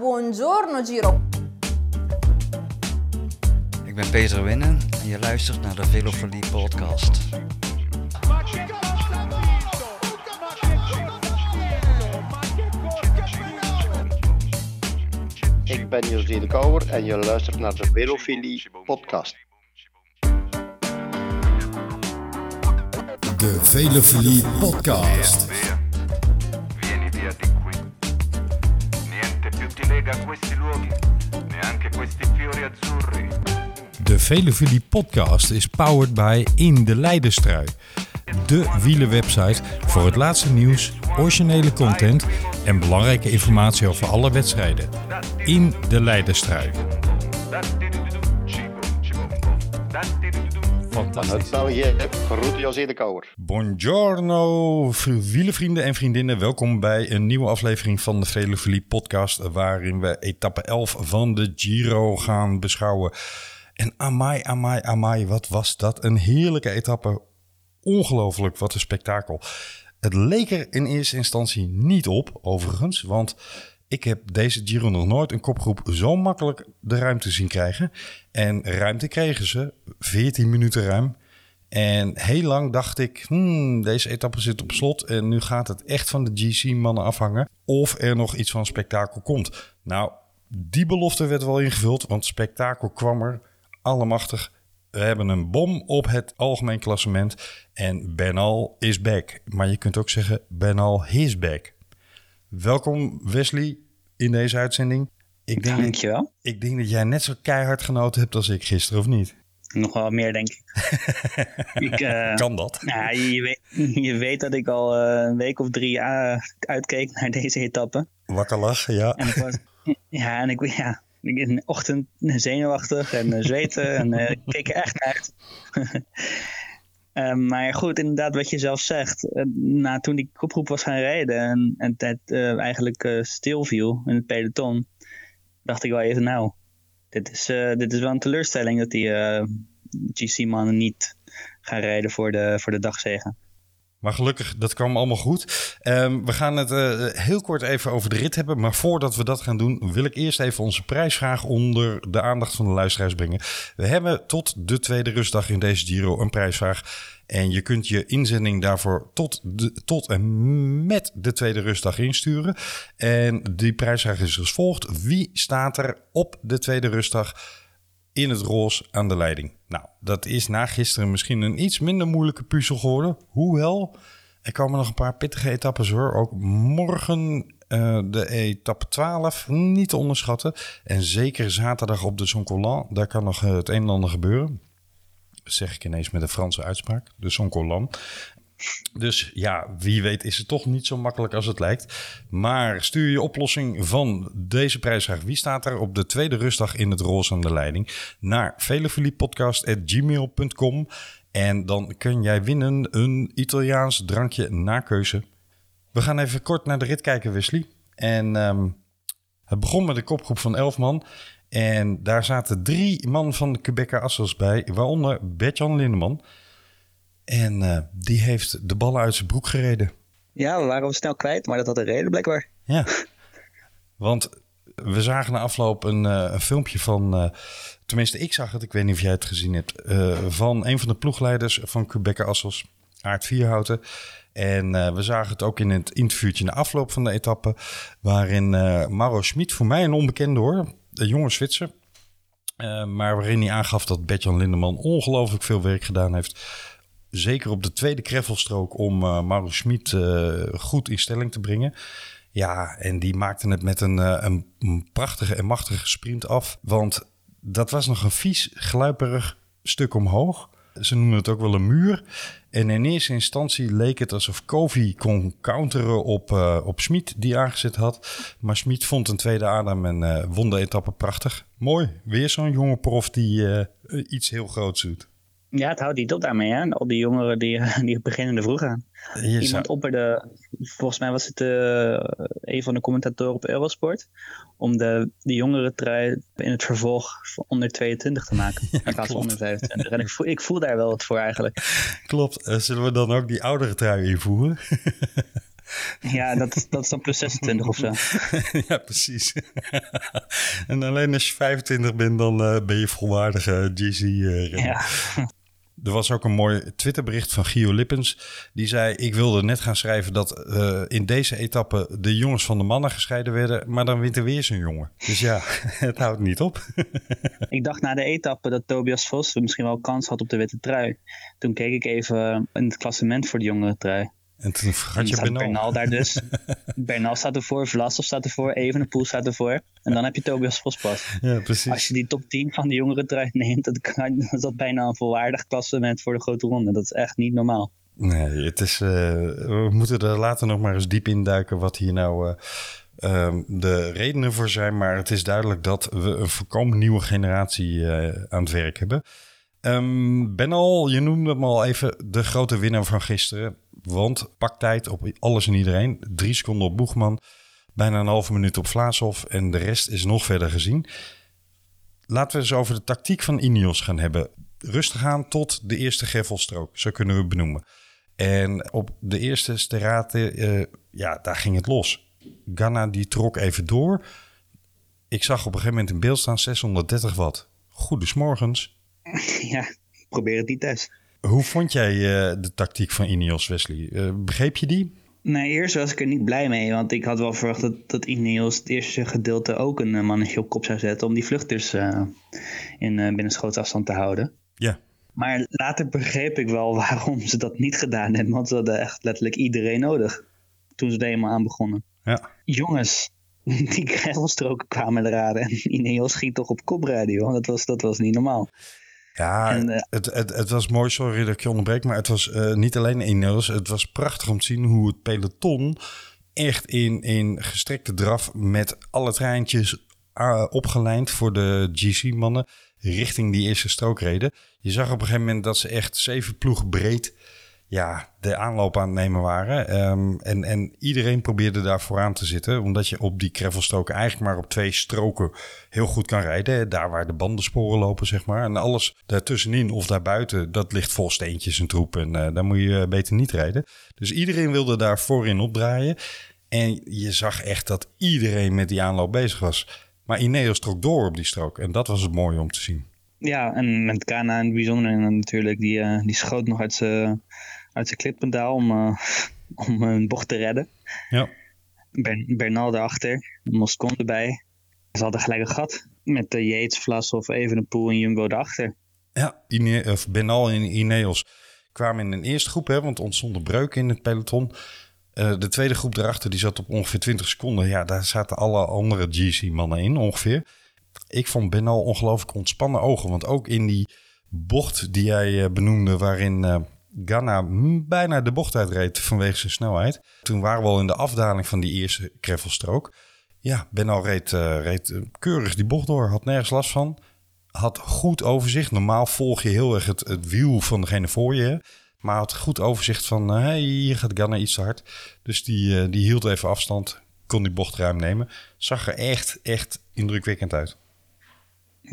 Buongiorno Giro. Ik ben Peter Winnen en je luistert naar de Velofilie podcast. Ik ben José de Kouwer en je luistert naar de Velofilie podcast. De Velofilie Podcast. Questi fiori azzurri. De Velofilie Podcast is powered by In de Leidenstrui. De wielenwebsite voor het laatste nieuws, originele content en belangrijke informatie over alle wedstrijden. In de Leidenstrui. Fantastisch. Uit België, groet José de Kouwer. Buongiorno, wielenvrienden en vriendinnen. Welkom bij een nieuwe aflevering van de Velofilie podcast... waarin we etappe 11 van de Giro gaan beschouwen. En amai, amai, amai, wat was dat een heerlijke etappe. Ongelooflijk, wat een spektakel. Het leek er in eerste instantie niet op, overigens... want ik heb deze Giro nog nooit een kopgroep zo makkelijk de ruimte zien krijgen. En ruimte kregen ze, 14 minuten ruim... En heel lang dacht ik, hmm, deze etappe zit op slot en nu gaat het echt van de GC-mannen afhangen of er nog iets van spektakel komt. Nou, die belofte werd wel ingevuld, want spektakel kwam er allemachtig. We hebben een bom op het algemeen klassement en Bernal is back. Maar je kunt ook zeggen, Bernal is back. Welkom Wesley in deze uitzending. Ik denk, Dankjewel. ik denk dat jij net zo keihard genoten hebt als ik gisteren, of niet? Nog wel meer, denk ik. ik eh, Kan dat? nou, je, weet, je weet dat ik al eh, een week of drie eh, uitkeek naar deze etappe. Wakker lachen, ja. En ik was, ja, en ik, ja, ik in de ochtend zenuwachtig en zweten en keek er echt naar uit. Eh, maar goed, inderdaad, wat je zelf zegt. eh, na, toen die kopgroep was gaan rijden en, en het eh, eigenlijk eh, stilviel in het peloton, dacht ik wel even, nou, dit is, dit is wel een teleurstelling dat die GC-mannen niet gaan rijden voor de, voor de dagzegen. Maar gelukkig, dat kwam allemaal goed. Ehm, we gaan het eh, heel kort even over de rit hebben. Maar voordat we dat gaan doen, wil ik eerst even onze prijsvraag onder de aandacht van de luisteraars brengen. We hebben tot de tweede rustdag in deze Giro een prijsvraag. En je kunt je inzending daarvoor tot, de, tot en met de tweede rustdag insturen. En die prijsvraag is als volgt. Wie staat er op de tweede rustdag in het roze aan de leiding. Nou, dat is na gisteren misschien een iets minder moeilijke puzzel geworden. Hoewel, er komen nog een paar pittige etappes hoor. Ook morgen eh, de etappe 12, niet te onderschatten. En zeker zaterdag op de Zoncolan, daar kan nog eh, het een en ander gebeuren. Zeg ik ineens met een Franse uitspraak, de Zoncolan. Dus ja, wie weet is het toch niet zo makkelijk als het lijkt. Maar stuur je oplossing van deze prijsvraag. Wie staat er op de tweede rustdag in het roze aan de leiding? Naar velofiliepodcast.gmail.com En dan kun jij winnen een Italiaans drankje na keuze. We gaan even kort naar de rit kijken, Wesley. En ehm, het begon met een kopgroep van 11 man. En daar zaten drie man van de Quebeca Assels bij, waaronder Bertjan Lindeman. En eh, die heeft de ballen uit zijn broek gereden. Ja, we waren hem snel kwijt, maar dat had een reden blijkbaar. Ja. Want we zagen na afloop een, eh, een filmpje van, eh, tenminste ik zag het, ik weet niet of jij het gezien hebt, van een van de ploegleiders van Quebec Assels, Aard Vierhouten. En we zagen het ook in het interviewtje na afloop van de etappe, waarin eh Mauro Schmid, voor mij een onbekende hoor, een jonge Zwitser, maar waarin hij aangaf dat Bertjan Lindeman ongelooflijk veel werk gedaan heeft. Zeker op de tweede greffelstrook om uh, Mauro Schmid eh, goed in stelling te brengen. Ja, en die maakte het met een, eh, een, een prachtige en machtige sprint af. Want dat was nog een vies, gluiperig stuk omhoog. Ze noemen het ook wel een muur. En in eerste instantie leek het alsof Kovi kon counteren op, eh op Schmid, die aangezet had. Maar Schmid vond een tweede adem en eh, won de etappe prachtig. Mooi, weer zo'n jonge prof die iets heel groots doet. Ja, het houdt niet op daarmee, hè? Al die jongeren die, die beginnende vroeg aan. Je zou- Iemand opperde, volgens mij was het eh, een van de commentatoren op Eurosport, om de, de jongere trui in het vervolg onder 22 te maken. in plaats van onder 25. En ik voel, ik voel daar wel wat voor eigenlijk. Klopt. Eh, zullen we dan ook die oudere trui invoeren? Ja, dat, is- dat is dan plus 26 of zo. ja, precies. en alleen als je 25 bent, dan eh, ben je volwaardige GC-renner. Ja. Er was ook een mooi Twitterbericht van Gio Lippens. Die zei: Ik wilde net gaan schrijven dat eh, in deze etappe de jongens van de mannen gescheiden werden. Maar dan wint er weer zo'n jongen. Dus ja, het houdt niet op. Ik dacht na de etappe dat Tobias Vos misschien wel kans had op de witte trui. Toen keek ik even in het klassement voor de jongere trui. En toen dan je Bernal. Bernal daar dus. Bernal staat ervoor, Vlasov staat ervoor, Evenepoel staat ervoor. En dan heb je Tobias Vos pas. Ja, Als precies. je die top 10 van de jongere trui neemt, dan kan- dan is dat bijna een volwaardig klassement voor de grote ronde. Dat is echt niet normaal. Nee, het is, eh, we moeten er later nog maar eens diep induiken wat hier nou eh, ehm, de redenen voor zijn. Maar het is duidelijk dat we een voorkomen nieuwe generatie eh, aan het werk hebben. Ehm Benal, je noemde hem al even de grote winnaar van gisteren. Want paktijd op alles en iedereen. Drie seconden op Boegman. Bijna een halve minuut op Vlaashoff. En de rest is nog verder gezien. Laten we eens over de tactiek van Ineos gaan hebben. Rustig aan tot de eerste greffelstrook. Zo kunnen we het benoemen. En op de eerste sterate, eh, ja, daar ging het los. Ganna die trok even door. Ik zag op een gegeven moment in beeld staan 630 watt. Goedemorgens. Ja, probeer het niet thuis. Hoe vond jij eh, de tactiek van Ineos, Wesley? Eh, begreep je die? Nee, eerst was ik er niet blij mee, want ik had wel verwacht dat, dat Ineos het eerste gedeelte ook een eh, mannetje op kop zou zetten om die vluchters in uh, binnenschootsafstand te houden. Ja. Maar later begreep ik wel waarom ze dat niet gedaan hebben, want ze hadden echt letterlijk iedereen nodig toen ze er eenmaal aan begonnen. Ja. Jongens, die grijzelstroken kwamen eraan en Ineos ging toch op kop rijden, joh. Dat was, dat was niet normaal. Ja, En, eh, het, het, het was mooi, sorry dat ik je onderbreek, maar het was eh, niet alleen Ineos. Het was prachtig om te zien hoe het peloton echt in, in gestrekte draf met alle treintjes uh, opgelijnd voor de GC-mannen richting die eerste strook reden. Je zag op een gegeven moment dat ze echt zeven ploegen breed ja, de aanloop aan het nemen waren. Um, en, en iedereen probeerde daar vooraan te zitten. Omdat je op die gravelstroken eigenlijk maar op twee stroken heel goed kan rijden. Daar waar de bandensporen lopen, zeg maar. En alles daartussenin of daarbuiten, dat ligt vol steentjes en troep. En uh, daar moet je beter niet rijden. Dus iedereen wilde daar voorin opdraaien. En je zag echt dat iedereen met die aanloop bezig was. Maar Ineos trok door op die strook. En dat was het mooie om te zien. Ja, en met Kana in het bijzonder natuurlijk. Die, uh, die schoot nog uit zijn uit zijn klippendaal om, uh, om een bocht te redden. Ja. Ber Bernal erachter, Moscon erbij. Ze hadden gelijk een gat met de Yates, Vlasov, Evenepoel en Jumbo erachter. Ja, Ine of Benal en Ineos kwamen in een eerste groep, hè, want ontstonden breuken in het peloton. Uh, de tweede groep daarachter die zat op ongeveer 20 seconden. Ja, daar zaten alle andere GC-mannen in ongeveer. Ik vond Benal ongelooflijk ontspannen ogen, want ook in die bocht die jij uh, benoemde, waarin... Uh, Ganna bijna de bocht uitreed vanwege zijn snelheid. Toen waren we al in de afdaling van die eerste greffelstrook. Ja, Benal reed, uh, reed keurig die bocht door, had nergens last van. Had goed overzicht. Normaal volg je heel erg het, wiel van degene voor je. Maar had goed overzicht van, uh, hey, hier gaat Ganna iets te hard. Dus die, die hield even afstand, kon die bocht ruim nemen. Zag er echt, echt indrukwekkend uit.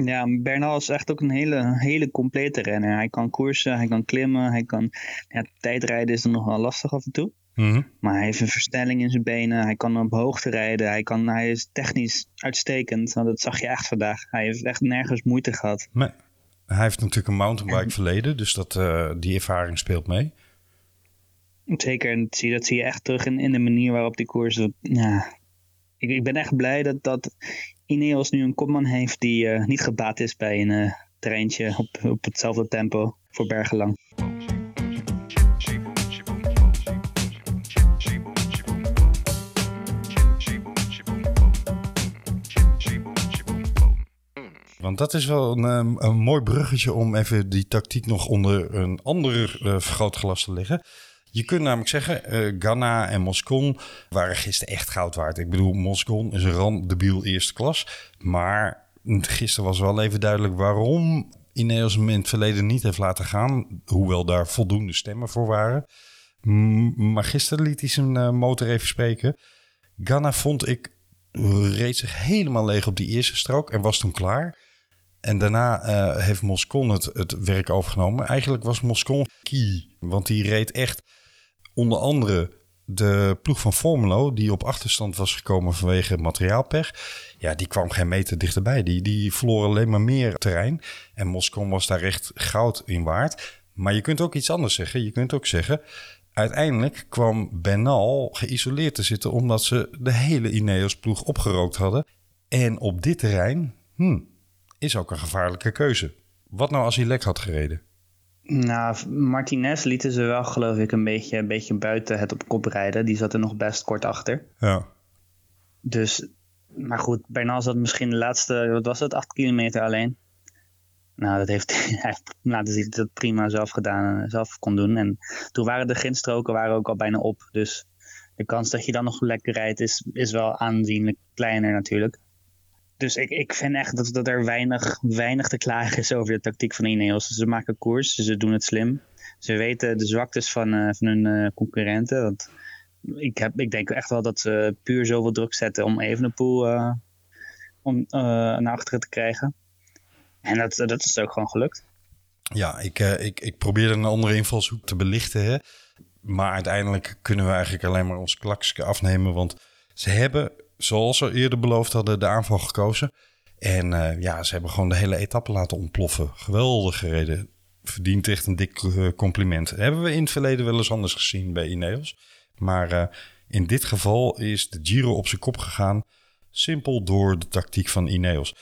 Ja, Bernal is echt ook een hele, hele complete renner. Hij kan koersen, hij kan klimmen, hij kan... Ja, tijdrijden is er nog wel lastig af en toe. Mm -hmm. Maar hij heeft een versnelling in zijn benen, hij kan op hoogte rijden, hij, kan, hij is technisch uitstekend. Nou, dat zag je echt vandaag. Hij heeft echt nergens moeite gehad. Nee. Hij heeft natuurlijk een mountainbike en... verleden, dus dat, uh, die ervaring speelt mee. Zeker, en dat zie, dat zie je echt terug in, in de manier waarop die koers... Ja, ik, ik ben echt blij dat, dat Ineos nu een kopman heeft die uh, niet gebaat is bij een uh, treintje op, op hetzelfde tempo voor bergenlang. Want dat is wel een, een, mooi bruggetje om even die tactiek nog onder een ander uh, vergrootglas te leggen. Je kunt namelijk zeggen, uh, Ghana en Moscon waren gisteren echt goud waard. Ik bedoel, Moscon is een randebiel eerste klas. Maar gisteren was wel even duidelijk waarom Ineos hem in het verleden niet heeft laten gaan. Hoewel daar voldoende stemmen voor waren. Maar gisteren liet hij zijn uh, motor even spreken. Ghana vond ik reed zich helemaal leeg op die eerste strook en was toen klaar. En daarna uh, heeft Moscon het, het werk overgenomen. Eigenlijk was Moscon key, want die reed echt onder andere de ploeg van Formelo, die op achterstand was gekomen vanwege materiaalpech, ja, die kwam geen meter dichterbij. Die, die verloor alleen maar meer terrein. En Moscon was daar echt goud in waard. Maar je kunt ook iets anders zeggen. Je kunt ook zeggen, uiteindelijk kwam Benal geïsoleerd te zitten omdat ze de hele Ineos-ploeg opgerookt hadden. En op dit terrein hm, is ook een gevaarlijke keuze. Wat nou als hij lek had gereden? Nou, Martinez lieten ze wel, geloof ik, een beetje, een beetje buiten het op kop rijden. Die zat er nog best kort achter. Ja, Dus, maar goed, Bernal zat misschien de laatste, wat was het, acht kilometer alleen. Nou, dat heeft hij laten zien dat hij dat prima zelf gedaan en zelf kon doen. En toen waren de grindstroken waren ook al bijna op. Dus de kans dat je dan nog lekker rijdt is, is wel aanzienlijk kleiner natuurlijk. Dus ik, ik vind echt dat, dat er weinig, weinig te klagen is over de tactiek van Ineos. Ze maken koers, ze doen het slim. Ze weten de zwaktes van, eh, van hun eh, concurrenten. Ik, heb, ik denk echt wel dat ze puur zoveel druk zetten om Evenepoel eh om, naar achteren te krijgen. En dat, dat is ook gewoon gelukt. ja ik, ik, ik probeerde een andere invalshoek te belichten. Hè? Maar uiteindelijk kunnen we eigenlijk alleen maar ons klakske afnemen. Want ze hebben, zoals ze eerder beloofd hadden, de aanval gekozen. En eh, ja, ze hebben gewoon de hele etappe laten ontploffen. Geweldig gereden. Verdient echt een dik eh, compliment. Hebben we in het verleden wel eens anders gezien bij Ineos. Maar eh, in dit geval is de Giro op zijn kop gegaan. Simpel door de tactiek van Ineos.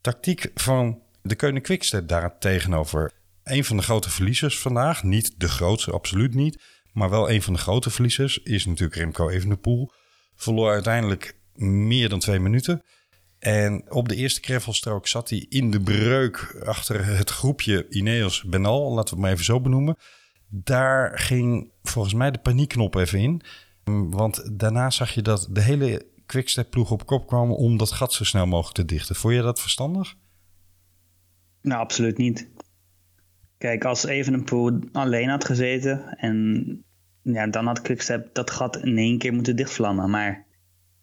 Tactiek van de Koning Quickstep daar tegenover. Een van de grote verliezers vandaag. Niet de grootste, absoluut niet. Maar wel een van de grote verliezers is natuurlijk Remco Evenepoel. Verloor uiteindelijk meer dan twee minuten. En op de eerste gravelstrook zat hij in de breuk achter het groepje Ineos Benal, laten we het maar even zo benoemen. Daar ging volgens mij de paniekknop even in. Want daarna zag je dat de hele Quickstep ploeg op kop kwam om dat gat zo snel mogelijk te dichten. Vond je dat verstandig? Nou, absoluut niet. Kijk, als Evenepoel alleen had gezeten en ja, dan had Quickstep dat gat in één keer moeten dichtvlammen. Maar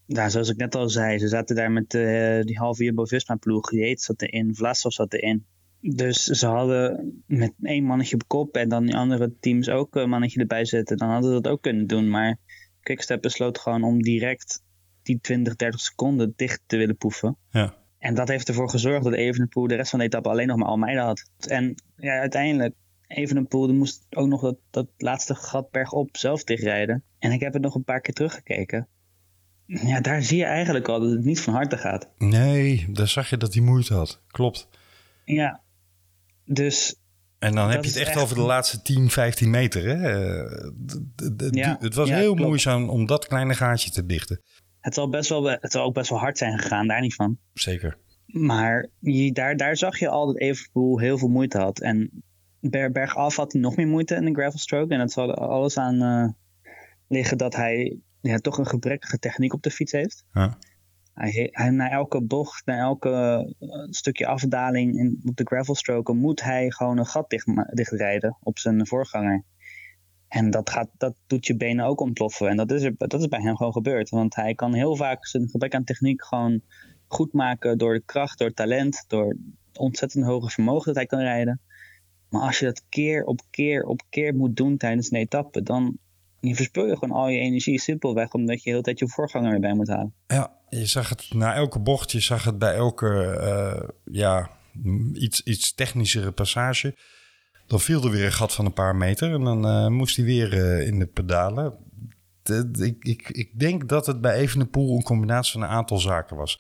ja, zoals ik net al zei, ze zaten daar met eh, die halve Jumbo-Visma ploeg. Yates zat erin, Vlasov zat erin. Dus ze hadden met één mannetje op kop en dan die andere teams ook een mannetje erbij zetten. Dan hadden ze dat ook kunnen doen. Maar Quickstep besloot gewoon om direct die 20, 30 seconden dicht te willen poeven. Ja. En dat heeft ervoor gezorgd dat Evenepoel de rest van de etappe alleen nog maar Almeida had. En ja, uiteindelijk, Evenepoel die moest ook nog dat, dat laatste gat bergop zelf dichtrijden. En ik heb het nog een paar keer teruggekeken. Ja, daar zie je eigenlijk al dat het niet van harte gaat. Nee, daar zag je dat hij moeite had. Klopt. Ja, dus En dan heb je het echt, echt over de laatste 10, 15 meter. Hè? Eh, Ja, het was ja, heel klopt. moeizaam om dat kleine gaatje te dichten. het zal, best wel, het zal ook best wel hard zijn gegaan, daar niet van. Zeker. Maar je, daar, daar zag je al dat Evenepoel heel veel moeite had. En bergaf had hij nog meer moeite in de gravelstroke. En dat zal er alles aan eh, liggen dat hij ja, toch een gebrekkige techniek op de fiets heeft. Ja. Hij, hij, na elke bocht, na elke eh, stukje afdaling in, op de gravelstroken moet hij gewoon een gat dicht, dichtrijden op zijn voorganger. En dat, gaat, dat doet je benen ook ontploffen. En dat is, er, dat is bij hem gewoon gebeurd. Want hij kan heel vaak zijn gebrek aan techniek gewoon goed maken door de kracht, door talent, door ontzettend hoge vermogen dat hij kan rijden. Maar als je dat keer op keer op keer moet doen tijdens een etappe, dan je verspil je gewoon al je energie simpelweg omdat je de hele tijd je voorganger erbij moet halen. Ja, je zag het na elke bocht, je zag het bij elke eh, ja, iets, iets technischere passage. Dan viel er weer een gat van een paar meter en dan eh, moest hij weer eh, in de pedalen. Ik, ik, ik denk dat het bij Evenepoel een combinatie van een aantal zaken was.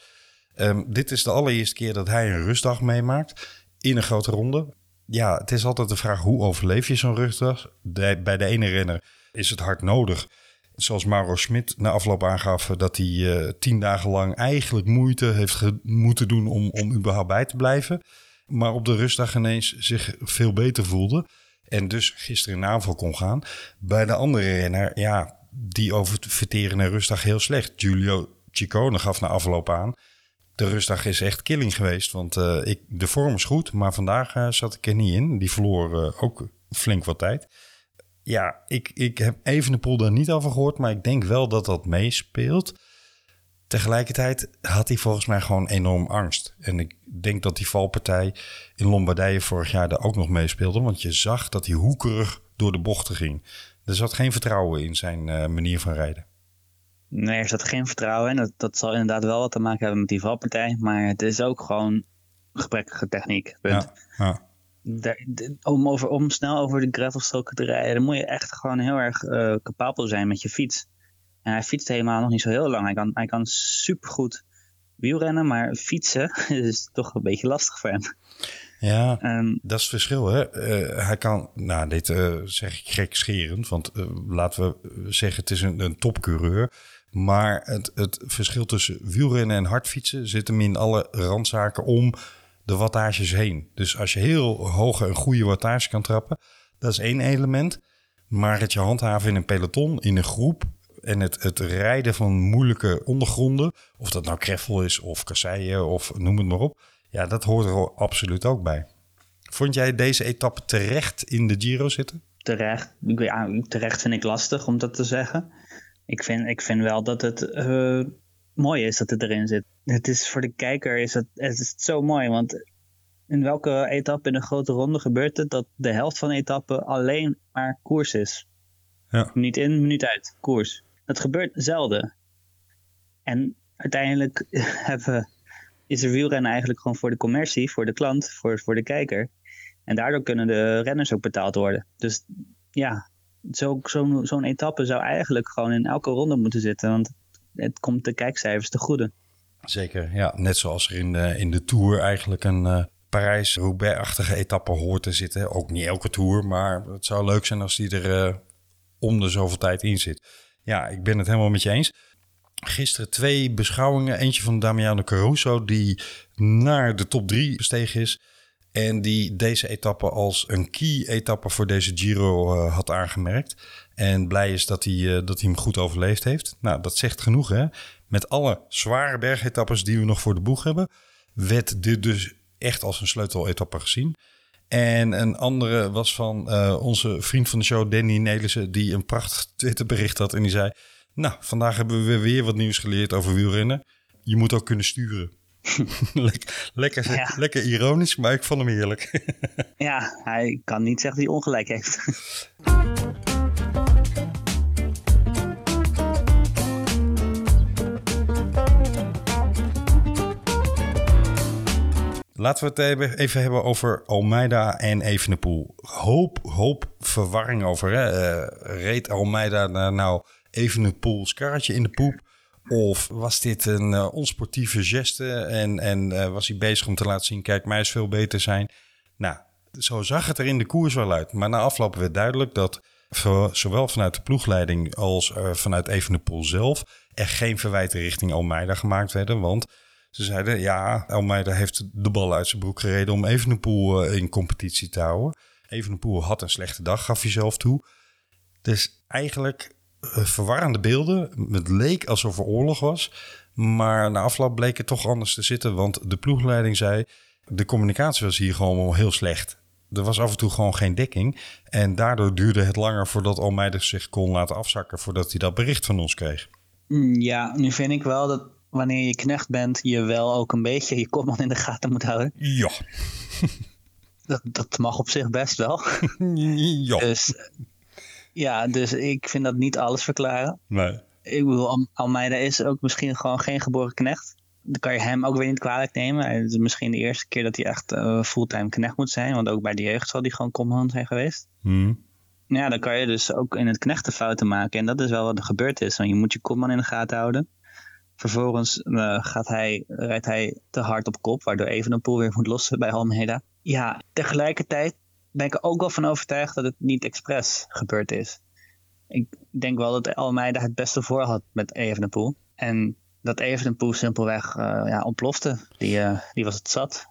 Ehm, dit is de allereerste keer dat hij een rustdag meemaakt in een grote ronde. Ja, het is altijd de vraag hoe overleef je zo'n rustdag? Bij de ene renner is het hard nodig. Zoals Mauro Schmidt na afloop aangaf dat hij eh, tien dagen lang eigenlijk moeite heeft moeten doen om, om überhaupt bij te blijven. Maar op de rustdag ineens zich veel beter voelde. En dus gisteren in aanval kon gaan. Bij de andere renner, ja, die over verteren en rustdag heel slecht. Giulio Ciccone gaf na afloop aan. De rustdag is echt killing geweest. Want eh, ik, de vorm is goed, maar vandaag eh, zat ik er niet in. Die verloor eh, ook flink wat tijd. Ja, ik, ik heb even de pool daar niet over gehoord, maar ik denk wel dat dat meespeelt. Tegelijkertijd had hij volgens mij gewoon enorm angst. En ik denk dat die valpartij in Lombardije vorig jaar daar ook nog meespeelde. Want je zag dat hij hoekerig door de bochten ging. Er zat geen vertrouwen in zijn manier van rijden. Nee, er zat geen vertrouwen in. Dat, dat zal inderdaad wel wat te maken hebben met die valpartij. Maar het is ook gewoon gebrekkige techniek. Punt. Ja, ja. Daar- om, over, om snel over de gravelstroken te rijden, dan moet je echt gewoon heel erg eh, capabel zijn met je fiets. En hij fietst helemaal nog niet zo heel lang. Hij kan, hij kan supergoed wielrennen, maar fietsen is toch een beetje lastig voor hem. ja Ehm, dat is het verschil. Hè? Eh, hij kan, nou, dit eh, zeg ik gekscherend, want laten we zeggen, het is een, een topcoureur. Maar het, het verschil tussen wielrennen en hardfietsen zit hem in alle randzaken om de wattages heen. Dus als je heel hoge en goede wattage kan trappen, dat is één element. Maar het je handhaven in een peloton, in een groep en het, het rijden van moeilijke ondergronden, of dat nou kreffel is of kasseien of noem het maar op, ja, dat hoort er absoluut ook bij. Vond jij deze etappe terecht in de Giro zitten? terecht, ja, terecht vind ik lastig om dat te zeggen. Ik vind, ik vind wel dat het eh, mooi is dat het erin zit. Het is voor de kijker is het, het is zo mooi, want in welke etappe in een grote ronde gebeurt het dat de helft van de etappe alleen maar koers is? Ja. Minuut in, minuut uit, koers. Dat gebeurt zelden. En uiteindelijk hebben, is er wielrennen eigenlijk gewoon voor de commercie, voor de klant, voor, voor de kijker. En daardoor kunnen de renners ook betaald worden. Dus ja, zo- zo'n zo'n etappe zou eigenlijk gewoon in elke ronde moeten zitten. Want het komt de kijkcijfers te goede. Zeker, ja. Net zoals er in de, in de Tour eigenlijk een eh, Parijs-Roubaix-achtige etappe hoort te zitten. Ook niet elke Tour, maar het zou leuk zijn als die er eh, om de zoveel tijd in zit. Ja, ik ben het helemaal met je eens. Gisteren twee beschouwingen. Eentje van Damiano Caruso, die naar de top drie gestegen is. En die deze etappe als een key-etappe voor deze Giro eh, had aangemerkt. En blij is dat hij, eh, dat hij hem goed overleefd heeft. Nou, dat zegt genoeg hè. Met alle zware bergetappes die we nog voor de boeg hebben... werd dit dus echt als een sleuteletappe gezien. En een andere was van eh, onze vriend van de show, Danny Nelissen... die een prachtig Twitterbericht had en die zei... Nou, vandaag hebben we weer wat nieuws geleerd over wielrennen. Je moet ook kunnen sturen. lekker, lekker, Ja. lekker ironisch, maar ik vond hem heerlijk. Ja, hij kan niet zeggen dat hij ongelijk heeft. Laten we het even- hebben over Almeida en Evenepoel. Hoop, hoop verwarring over. Hè? Eh, reed Almeida nou Evenepoels karretje in de poep? Of was dit een eh, onsportieve geste en, en eh, was hij bezig om te laten zien... kijk, mij is veel beter zijn. Nou, zo zag het er in de koers wel uit. Maar na afloop werd duidelijk dat zowel vanuit de ploegleiding als eh, vanuit Evenepoel zelf... er geen verwijten richting Almeida gemaakt werden, want... Ze zeiden, ja, Almeida heeft de bal uit zijn broek gereden om Evenepoel in competitie te houden. Evenepoel had een slechte dag, gaf hij zelf toe. Dus eigenlijk verwarrende beelden. Het leek alsof er oorlog was. Maar na afloop bleek het toch anders te zitten. Want de ploegleiding zei, de communicatie was hier gewoon wel heel slecht. Er was af en toe gewoon geen dekking. En daardoor duurde het langer voordat Almeida zich kon laten afzakken... voordat hij dat bericht van ons kreeg. Mm, Ja, nu vind ik wel dat wanneer je knecht bent, je wel ook een beetje je kopman in de gaten moet houden. Ja, Dat, dat mag op zich best wel. ja. Dus ja, dus ik vind dat niet alles verklaren. Nee. Ik bedoel, Al- Almeida is ook misschien gewoon geen geboren knecht. Dan kan je hem ook weer niet kwalijk nemen. Het is misschien de eerste keer dat hij echt eh, fulltime knecht moet zijn. Want ook bij de jeugd zal hij gewoon command zijn geweest. Hm. Ja, dan kan je dus ook in het knechten fouten maken. En dat is wel wat er gebeurd is. Want je moet je kopman in de gaten houden. Vervolgens eh, gaat hij, rijdt hij te hard op kop, waardoor Evenepoel weer moet lossen bij Almeida. Ja, tegelijkertijd ben ik er ook wel van overtuigd dat het niet expres gebeurd is. Ik denk wel dat Almeida het beste voor had met Evenepoel. En dat Evenepoel simpelweg eh, ja, ontplofte. Die, eh, die was het zat.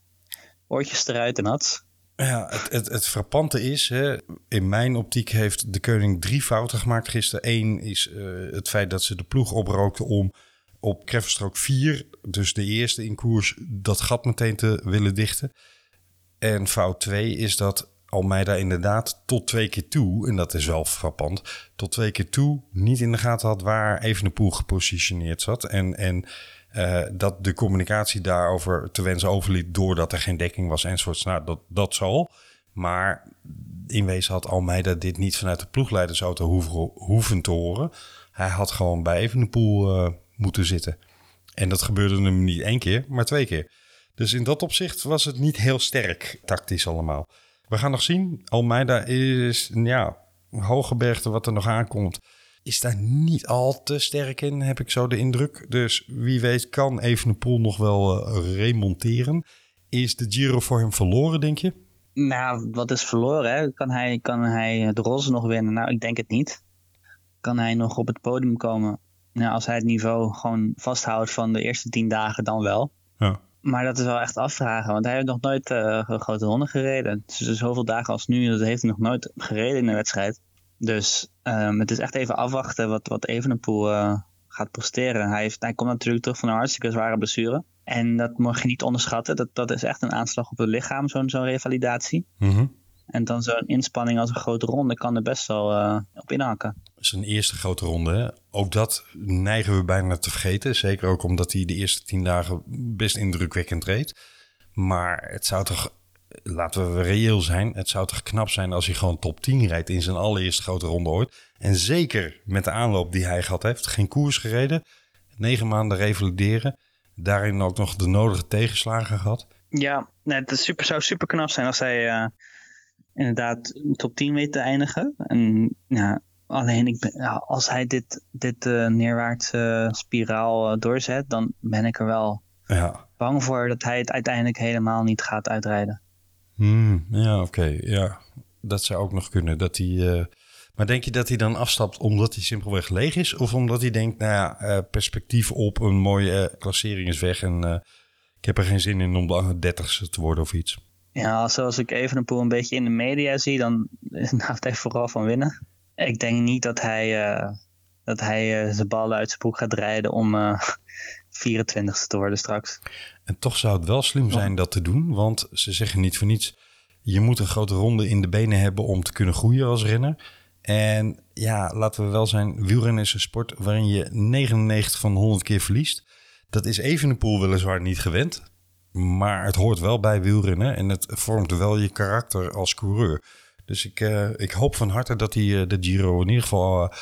Oortjes eruit en had. Ja, het, het, het frappante is, hè, in mijn optiek heeft de koning drie fouten gemaakt gisteren. Eén is eh, het feit dat ze de ploeg oprookten om op Kreffenstrook 4, dus de eerste in koers, dat gat meteen te willen dichten. En fout 2 is dat Almeida inderdaad tot twee keer toe, en dat is wel frappant, tot twee keer toe niet in de gaten had waar Evenepoel gepositioneerd zat. En, en eh, dat de communicatie daarover te wensen overliet doordat er geen dekking was enzovoorts. Nou, dat, dat zal. Maar in wezen had Almeida dit niet vanuit de ploegleidersauto hoeven, hoeven te horen. Hij had gewoon bij Evenepoel eh moeten zitten. En dat gebeurde hem niet één keer, maar twee keer. Dus in dat opzicht was het niet heel sterk tactisch allemaal. We gaan nog zien. Almeida is, ja, Hogebergte wat er nog aankomt. Is daar niet al te sterk in, heb ik zo de indruk. Dus wie weet kan Evenepoel nog wel eh, remonteren. Is de Giro voor hem verloren, denk je? Nou, wat is verloren? Hè? Kan, hij, kan hij de roze nog winnen? Nou, ik denk het niet. Kan hij nog op het podium komen? Nou, als hij het niveau gewoon vasthoudt van de eerste tien dagen, dan wel. Ja. Maar dat is wel echt afvragen, want hij heeft nog nooit eh, grote ronde gereden. Dus zoveel dagen als nu, dat heeft hij nog nooit gereden in een wedstrijd. Dus ehm, het is echt even afwachten wat, wat Evenepoel eh, gaat presteren. Hij, heeft, hij komt natuurlijk terug van een hartstikke zware blessure. En dat mag je niet onderschatten. Dat, dat is echt een aanslag op het lichaam, zo'n zo'n revalidatie. Mhm. En dan zo'n inspanning als een grote ronde kan er best wel eh, op inhaken. Zijn eerste grote ronde. Hè? Ook dat neigen we bijna te vergeten. Zeker ook omdat hij de eerste tien dagen best indrukwekkend reed. Maar het zou toch, laten we reëel zijn, het zou toch knap zijn als hij gewoon top 10 rijdt in zijn allereerste grote ronde ooit. En zeker met de aanloop die hij gehad heeft. Geen koers gereden, negen maanden revalideren. Daarin ook nog de nodige tegenslagen gehad. Ja, nee, het super, zou super knap zijn als hij eh, inderdaad top 10 weet te eindigen. En ja, alleen ik ben, als hij dit, dit eh, neerwaartse spiraal eh, doorzet, dan ben ik er wel Ja, bang voor dat hij het uiteindelijk helemaal niet gaat uitrijden. Hmm, ja, oké. Ja, dat zou ook nog kunnen. Dat hij, eh, Maar denk je dat hij dan afstapt omdat hij simpelweg leeg is? Of omdat hij denkt, nou ja, perspectief op een mooie klassering is weg en ik heb er geen zin in om de dertigste te worden of iets? Ja, zoals ik Evenepoel een beetje in de media zie, dan houdt hij vooral van winnen. Ik denk niet dat hij, eh, dat hij eh, zijn ballen uit zijn broek gaat rijden om eh 24ste te worden straks. En toch zou het wel slim zijn dat te doen, want ze zeggen niet voor niets, je moet een grote ronde in de benen hebben om te kunnen groeien als renner. En ja, laten we wel zijn, wielrennen is een sport waarin je 99 van de 100 keer verliest. Dat is Evenepoel weliswaar niet gewend, maar het hoort wel bij wielrennen en het vormt wel je karakter als coureur. Dus ik, eh, ik hoop van harte dat hij eh, de Giro in ieder geval, eh,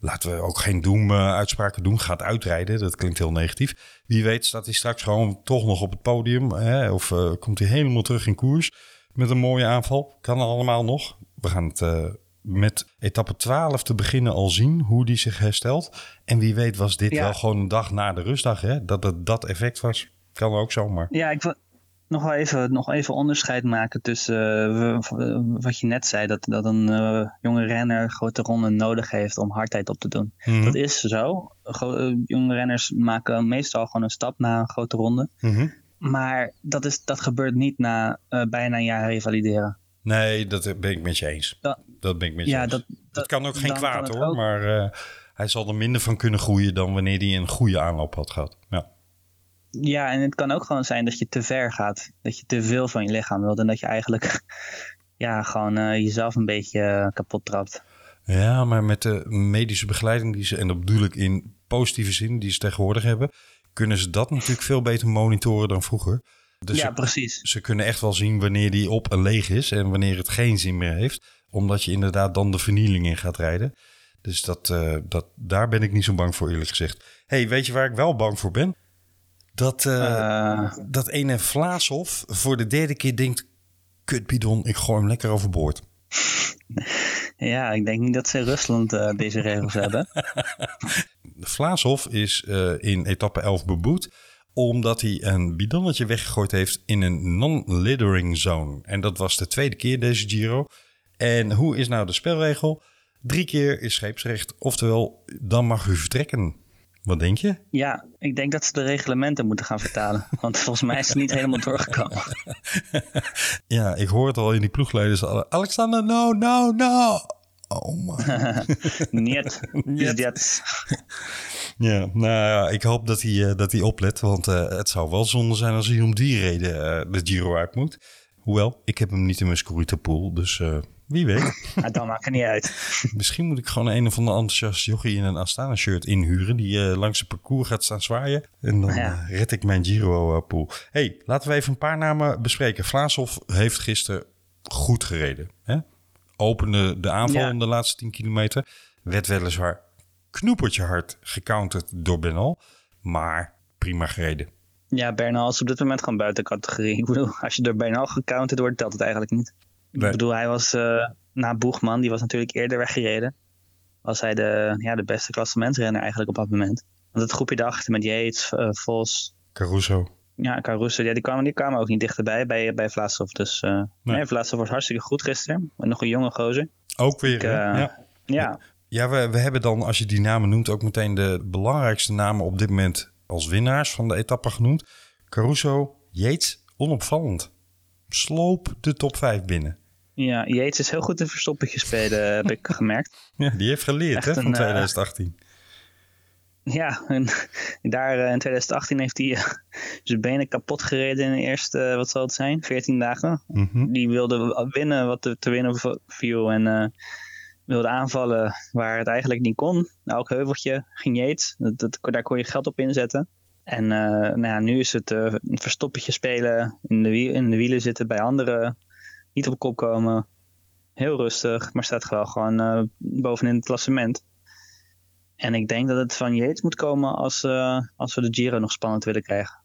laten we ook geen doem-uitspraken doen, gaat uitrijden. Dat klinkt heel negatief. Wie weet staat hij straks gewoon toch nog op het podium hè? of komt hij helemaal terug in koers met een mooie aanval. Kan allemaal nog. We gaan het met etappe 12 te beginnen al zien hoe die zich herstelt. En wie weet was dit Ja. wel gewoon een dag na de rustdag, hè? dat het dat effect was. Kan ook zomaar. Ja, ik wil nog wel even, nog even onderscheid maken tussen eh, wat je net zei, dat, dat een eh, jonge renner grote ronde nodig heeft om hardheid op te doen. Mhm. Dat is zo. Gro- eh, jonge renners maken meestal gewoon een stap na een grote ronde. Mhm. Maar dat, is, dat gebeurt niet na bijna een jaar revalideren. Nee, dat ben ik met je eens. Dat- Dat ben ik met je Ja, eens. dat, Dat kan ook geen kwaad hoor, ook. maar hij zal er minder van kunnen groeien dan wanneer hij een goede aanloop had gehad. Ja. Ja, en het kan ook gewoon zijn dat je te ver gaat. Dat je te veel van je lichaam wilt en dat je eigenlijk ja, gewoon eh, jezelf een beetje eh, kapot trapt. ja, maar met de medische begeleiding die ze, en dat bedoel ik in positieve zin, die ze tegenwoordig hebben, kunnen ze dat natuurlijk veel beter monitoren dan vroeger. Dus ja, ze, precies. ze kunnen echt wel zien wanneer die op en leeg is en wanneer het geen zin meer heeft, omdat je inderdaad dan de vernieling in gaat rijden. Dus dat, eh, dat, daar ben ik niet zo bang voor, eerlijk gezegd. hey, weet je waar ik wel bang voor ben? Dat, eh, Eh, dat ene Vlaashof voor de derde keer denkt... Kut bidon, ik gooi hem lekker overboord. ja, ik denk niet dat ze in Rusland eh, deze regels hebben. Vlaashof is in etappe 11 beboet... omdat hij een bidonnetje weggegooid heeft in een non-littering zone. En dat was de tweede keer deze Giro. En hoe is nou de spelregel? Drie keer is scheepsrecht, oftewel dan mag u vertrekken. Wat denk je? Ja, ik denk dat ze de reglementen moeten gaan vertalen. Want volgens mij is het niet helemaal doorgekomen. Ja, ik hoor het al in die ploegleiders. Alexander, no, no, no. Oh man. Niet. Dat. Ja, nou ja, ik hoop dat hij, eh, dat hij oplet. Want eh, het zou wel zonde zijn als hij om die reden eh, de Giro uit moet. Hoewel, ik heb hem niet in mijn Scorita pool. Dus wie weet. Maar dan maakt het niet uit. Misschien moet ik gewoon een of andere enthousiast jochie in een Astana shirt inhuren. Die eh, langs het parcours gaat staan zwaaien. En dan Ja. eh, red ik mijn Giro eh, pool. hey, laten we even een paar namen bespreken. Vlaashoff heeft gisteren goed gereden. Hè? opende de aanval Ja. in de laatste 10 kilometer. Werd weliswaar knoepertje hard gecounterd door Benal. Maar prima gereden. Ja, Bernal is op dit moment gewoon buiten categorie. Ik bedoel, als je door Bernal gecounterd wordt, telt het eigenlijk niet. Nee. Ik bedoel, hij was eh, na Boegman, die was natuurlijk eerder weggereden. Was hij de, ja, de beste klassementsrenner eigenlijk op dat moment. Want het groepje daarachter met Yates, eh, Vos, Caruso. ja, Caruso, ja, die, kwamen, die kwamen ook niet dichterbij bij, bij Vlaasov. Dus eh nee, Vlaasov was hartstikke goed gisteren. En nog een jonge gozer. Ook weer. ja. Ja, Ja, we, we hebben dan, als je die namen noemt, ook meteen de belangrijkste namen op dit moment als winnaars van de etappe genoemd. Caruso, Yates, onopvallend. Sloop de top 5 binnen. ja, Yates is heel goed in verstoppertje spelen, heb ik gemerkt. Ja, die heeft geleerd hè, van een, eh, 2018. Ja, en daar eh, in 2018 heeft hij eh, zijn benen kapot gereden in de eerste, eh, wat zal het zijn, 14 dagen. Mhm. Die wilde winnen wat er te winnen viel en eh, wilde aanvallen waar het eigenlijk niet kon. Elk heuveltje ging Yates, dat, dat, daar kon je geld op inzetten. En eh, nou nu is het eh, een verstoppertje spelen, in de, in de wielen zitten bij anderen, niet op kop komen. Heel rustig, maar staat wel gewoon eh, bovenin het klassement. En ik denk dat het van Yates moet komen als, als we de Giro nog spannend willen krijgen.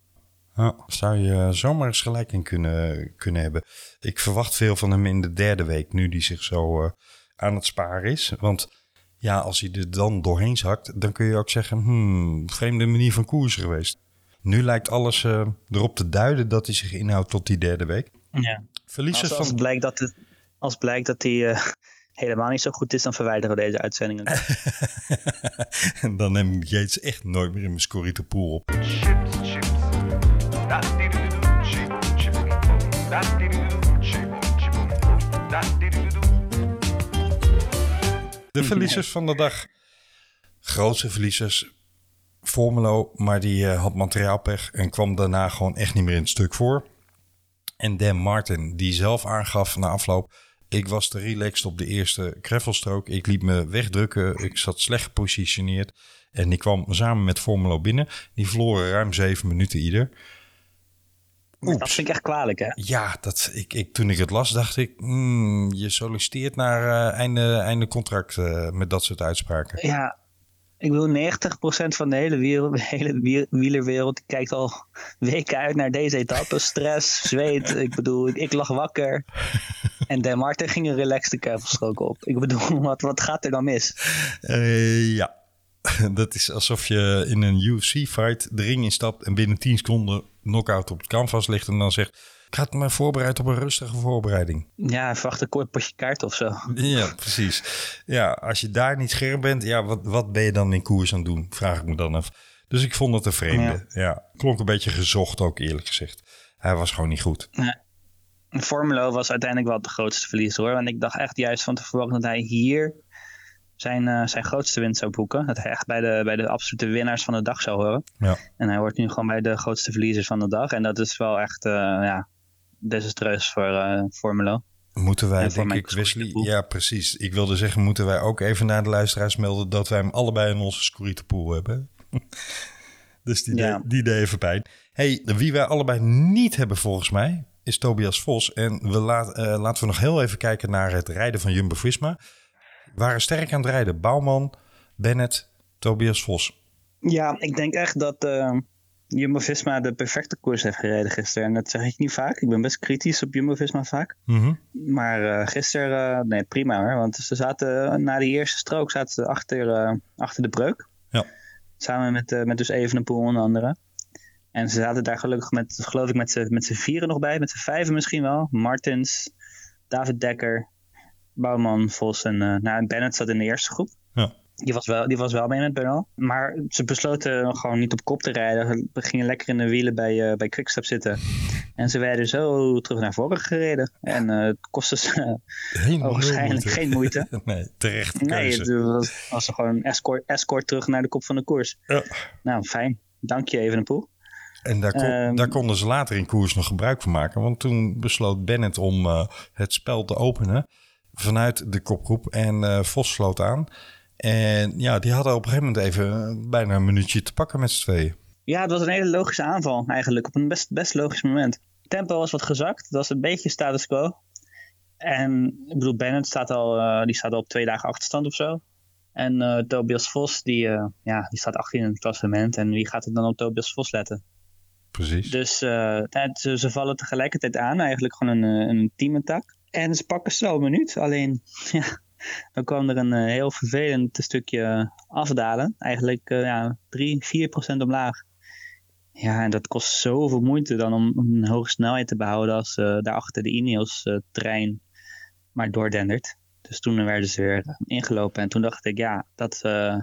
Ja, zou je zomaar eens gelijk in kunnen, kunnen hebben. Ik verwacht veel van hem in de derde week, nu die zich zo aan het sparen is. Want ja, als hij er dan doorheen zakt, dan kun je ook zeggen, hmm, vreemde manier van koers geweest. Nu lijkt alles eh, erop te duiden dat hij zich inhoudt tot die derde week. Ja. Verliezers Als, als, van... blijkt dat het, als blijkt dat hij eh, helemaal niet zo goed is, dan verwijderen we deze uitzendingen. en dan neem ik Yates echt nooit meer in mijn Scorito Pool op. Chips, chips. Da-di-du-du-du. De verliezers van de dag. Grootste verliezers. Formelo, maar die eh, had materiaalpech en kwam daarna gewoon echt niet meer in het stuk voor. En Dan Martin, die zelf aangaf na afloop... ik was te relaxed op de eerste gravelstrook. Ik liet me wegdrukken. Ik zat slecht gepositioneerd. En die kwam samen met Formelo binnen. Die verloren ruim zeven minuten ieder. Dat vind ik echt kwalijk, hè? Ja, dat, ik, ik, toen ik het las, dacht ik... hmm, je solliciteert naar eh, einde, einde contract eh, met dat soort uitspraken. Ja, ik bedoel, 90% van de hele, wiel, de hele wiel- wielerwereld kijkt al weken uit naar deze etappe. Stress, zweet. Ik bedoel, ik, ik lag wakker. En Dan Martin ging een relaxte kevelstrook op. Ik bedoel, wat, wat gaat er dan mis? Eh, ja, dat is alsof je in een UFC-fight de ring instapt en binnen 10 seconden knockout op het canvas ligt en dan zegt... Ik had me voorbereid op een rustige voorbereiding. Ja, verwacht een kort potje kaart of zo. Ja, precies. Ja, als je daar niet scherp bent, ja, wat, wat ben je dan in koers aan het doen? Vraag ik me dan af. Dus ik vond het een vreemde. Ja. klonk een beetje gezocht ook eerlijk gezegd. Hij was gewoon niet goed. Formulo was uiteindelijk wel de grootste verliezer hoor. Want ik dacht echt juist van tevoren dat hij hier zijn, eh, zijn grootste winst zou boeken. Dat hij echt bij de, bij de absolute winnaars van de dag zou horen. Ja. En hij hoort nu gewoon bij de grootste verliezers van de dag. En dat is wel echt eh, ja, desastreus voor eh Formulo. Moeten wij, denk ik, Wesley... Ja, precies. Ik wilde zeggen, moeten wij ook even naar de luisteraars melden... dat wij hem allebei in onze Scorito-pool hebben. dus die, Ja. deed, die deed even pijn. hey, wie wij allebei niet hebben volgens mij... is Tobias Vos. En we laat, laten we nog heel even kijken naar het rijden van Jumbo-Visma. Waren sterk aan het rijden. Bouwman, Bennett, Tobias Vos. Ja, ik denk echt dat eh, Jumbo-Visma de perfecte koers heeft gereden gisteren. En dat zeg ik niet vaak. Ik ben best kritisch op Jumbo-Visma vaak. Mhm. Maar eh, gisteren, eh, nee prima hoor. Want ze zaten eh, na die eerste strook zaten ze achter, achter de breuk. Ja. Samen met, met dus Evenepoel onder andere. En ze zaten daar gelukkig met, geloof ik, met z'n met z'n vieren nog bij. Met z'n vijven misschien wel. Martins, David Dekker, Bouwman, Vos en eh nou, Bennett zat in de eerste groep. Ja. Die was, wel, die was wel mee met Bernal. Maar ze besloten gewoon niet op kop te rijden. We gingen lekker in de wielen bij, eh bij Quickstep zitten. En ze werden zo terug naar voren gereden. En eh, het kostte ze waarschijnlijk geen moeite. nee, terecht Nee, keuze. het was, was gewoon escort, escort terug naar de kop van de koers. Ja. Nou, fijn. Dank je, Evenepoel. En daar, kon- Ehm, daar konden ze later in koers nog gebruik van maken. Want toen besloot Bennett om het spel te openen vanuit de kopgroep. En eh, Vos sloot aan. En ja, die hadden op een gegeven moment even eh, bijna een minuutje te pakken met z'n tweeën. Ja, het was een hele logische aanval eigenlijk. Op een best, best logisch moment. Tempo was wat gezakt. Het was een beetje status quo. En ik bedoel, Bennett staat al, eh, die staat al op twee dagen achterstand of zo. En eh, Tobias Vos, die, ja, die staat 18 in het klassement. En wie gaat er dan op Tobias Vos letten? Precies. Dus het- ze, ze vallen tegelijkertijd aan, eigenlijk gewoon een, een teamattack. En ze pakken zo een minuut. Alleen, ja, dan kwam er een eh, heel vervelend stukje afdalen. Eigenlijk eh, ja, 3, 4 procent omlaag. Ja, en dat kost zoveel moeite dan om een hoge snelheid te behouden als eh daarachter de Ineos-trein maar doordendert. Dus toen werden ze weer eh, ingelopen. En toen dacht ik, ja, dat eh,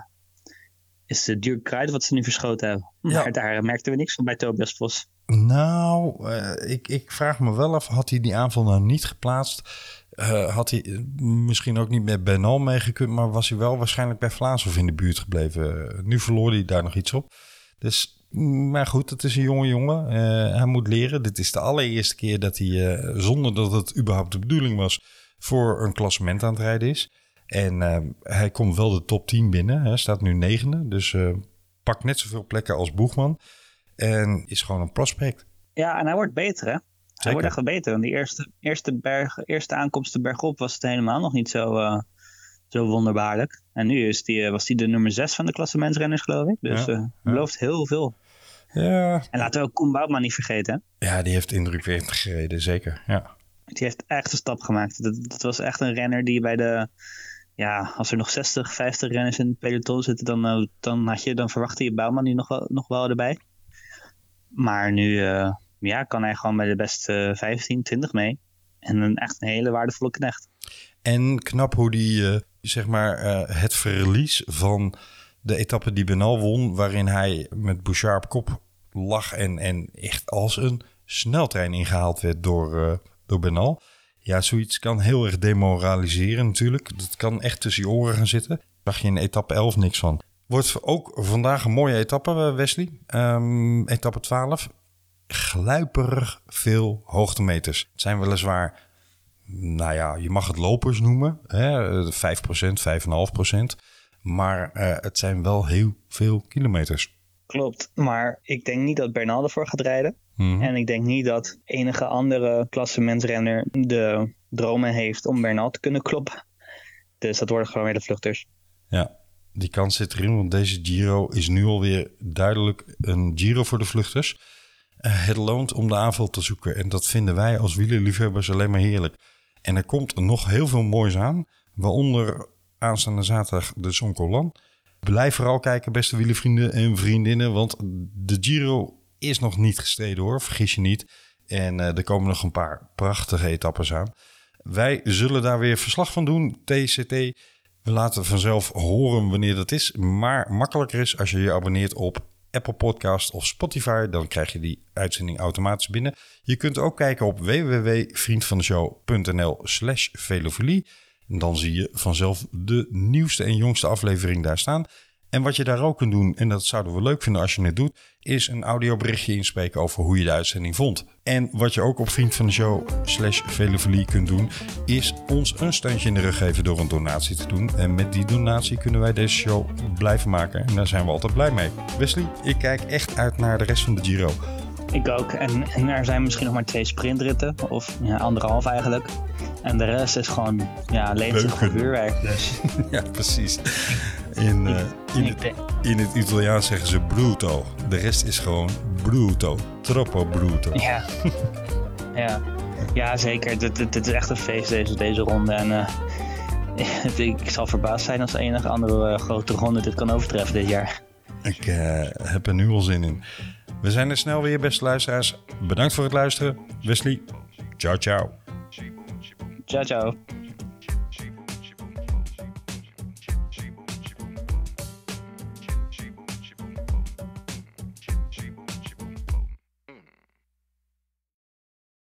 is de duur kruid wat ze nu verschoten hebben. Ja. Daar merkten we niks van bij Tobias Vos. Nou, eh, ik, ik vraag me wel af, had hij die aanval nou niet geplaatst? Eh, had hij eh, misschien ook niet met Benal meegekund, maar was hij wel waarschijnlijk bij Vlaashoff in de buurt gebleven. Nu verloor hij daar nog iets op. Dus, mm, maar goed, het is een jonge jongen. Hij moet leren. Dit is de allereerste keer dat hij, zonder dat het überhaupt de bedoeling was, voor een klassement aan het rijden is. En eh, hij komt wel de top 10 binnen. Hij staat nu negende, dus eh pakt net zoveel plekken als Boegman. En is gewoon een prospect. Ja, en hij wordt beter, hè? Hij Zeker. wordt echt wel beter. Want die eerste, eerste, berg, eerste aankomsten bergop was het helemaal nog niet zo, eh, zo wonderbaarlijk. En nu is die, eh, was hij de nummer 6 van de klassementsrenners, geloof ik. Dus Ja, belooft heel veel. Ja, En laten we ook Koen Boutman niet vergeten. hè. ja die heeft indrukwekkend gereden, zeker. Ja. Die heeft echt een stap gemaakt. Dat, dat was echt een renner die bij de... Ja, als er nog 60, 50 renners in het peloton zitten, dan, eh, dan, had je, dan verwachtte je Bouwman nu nog wel, nog wel erbij. Maar nu eh, ja, kan hij gewoon bij de beste 15, 20 mee. En een, echt een hele waardevolle knecht. En knap hoe die, eh, zeg maar, eh, het verlies van de etappe die Benal won, waarin hij met Bouchard op kop lag en, en echt als een sneltrein ingehaald werd door, eh, door Benal. Ja, zoiets kan heel erg demoraliseren natuurlijk. Dat kan echt tussen je oren gaan zitten. Zag je in etappe 11 niks van. Wordt ook vandaag een mooie etappe, eh, Wesley. Ehm, etappe 12. Gluiperig veel hoogtemeters. Het zijn weliswaar nou ja, je mag het lopers noemen. Hè? eh, 5%, 5,5%. Maar eh, het zijn wel heel veel kilometers. Klopt, maar ik denk niet dat Bernal ervoor gaat rijden. Mhm. En ik denk niet dat enige andere klassementsrenner de dromen heeft om Bernal te kunnen kloppen. Dus dat worden gewoon weer de vluchters. Ja, die kans zit erin, want deze Giro is nu alweer duidelijk een Giro voor de vluchters. Eh, het loont om de aanval te zoeken en dat vinden wij als wielerliefhebbers alleen maar heerlijk. En er komt nog heel veel moois aan, waaronder aanstaande zaterdag de Zoncolan. Blijf vooral kijken, beste wielervrienden en vriendinnen, want de Giro is nog niet gestreden hoor, vergis je niet. En eh, er komen nog een paar prachtige etappes aan. Wij zullen daar weer verslag van doen, TCT. We laten vanzelf horen wanneer dat is. Maar makkelijker is als je je abonneert op Apple Podcast of Spotify. Dan krijg je die uitzending automatisch binnen. Je kunt ook kijken op www.vriendvandeshow.nl slash velofilie. En dan zie je vanzelf de nieuwste en jongste aflevering daar staan. En wat je daar ook kunt doen, en dat zouden we leuk vinden als je het doet, is een audioberichtje inspreken over hoe je de uitzending vond. En wat je ook op Vriend van de Show slash Velofilie kunt doen, is ons een steuntje in de rug geven door een donatie te doen. En met die donatie kunnen wij deze show blijven maken. En daar zijn we altijd blij mee. Wesley, ik kijk echt uit naar de rest van de Giro. Ik ook. En, en er zijn misschien nog maar twee sprintritten. Of ja, anderhalf eigenlijk. En de rest is gewoon ja, levendig vuurwerk. Dus Ja, precies. In, eh, in, het, denk- in het Italiaans zeggen ze bruto. De rest is gewoon bruto. Troppo bruto. ja. ja. Ja, zeker. Dit, dit, dit is echt een feest deze, deze ronde. En eh, ik zal verbaasd zijn als de enige andere eh, grote ronde dit kan overtreffen dit jaar. Ik eh, heb er nu al zin in. We zijn er snel weer, beste luisteraars. Bedankt voor het luisteren. Wesley, ciao ciao. Ciao, ciao.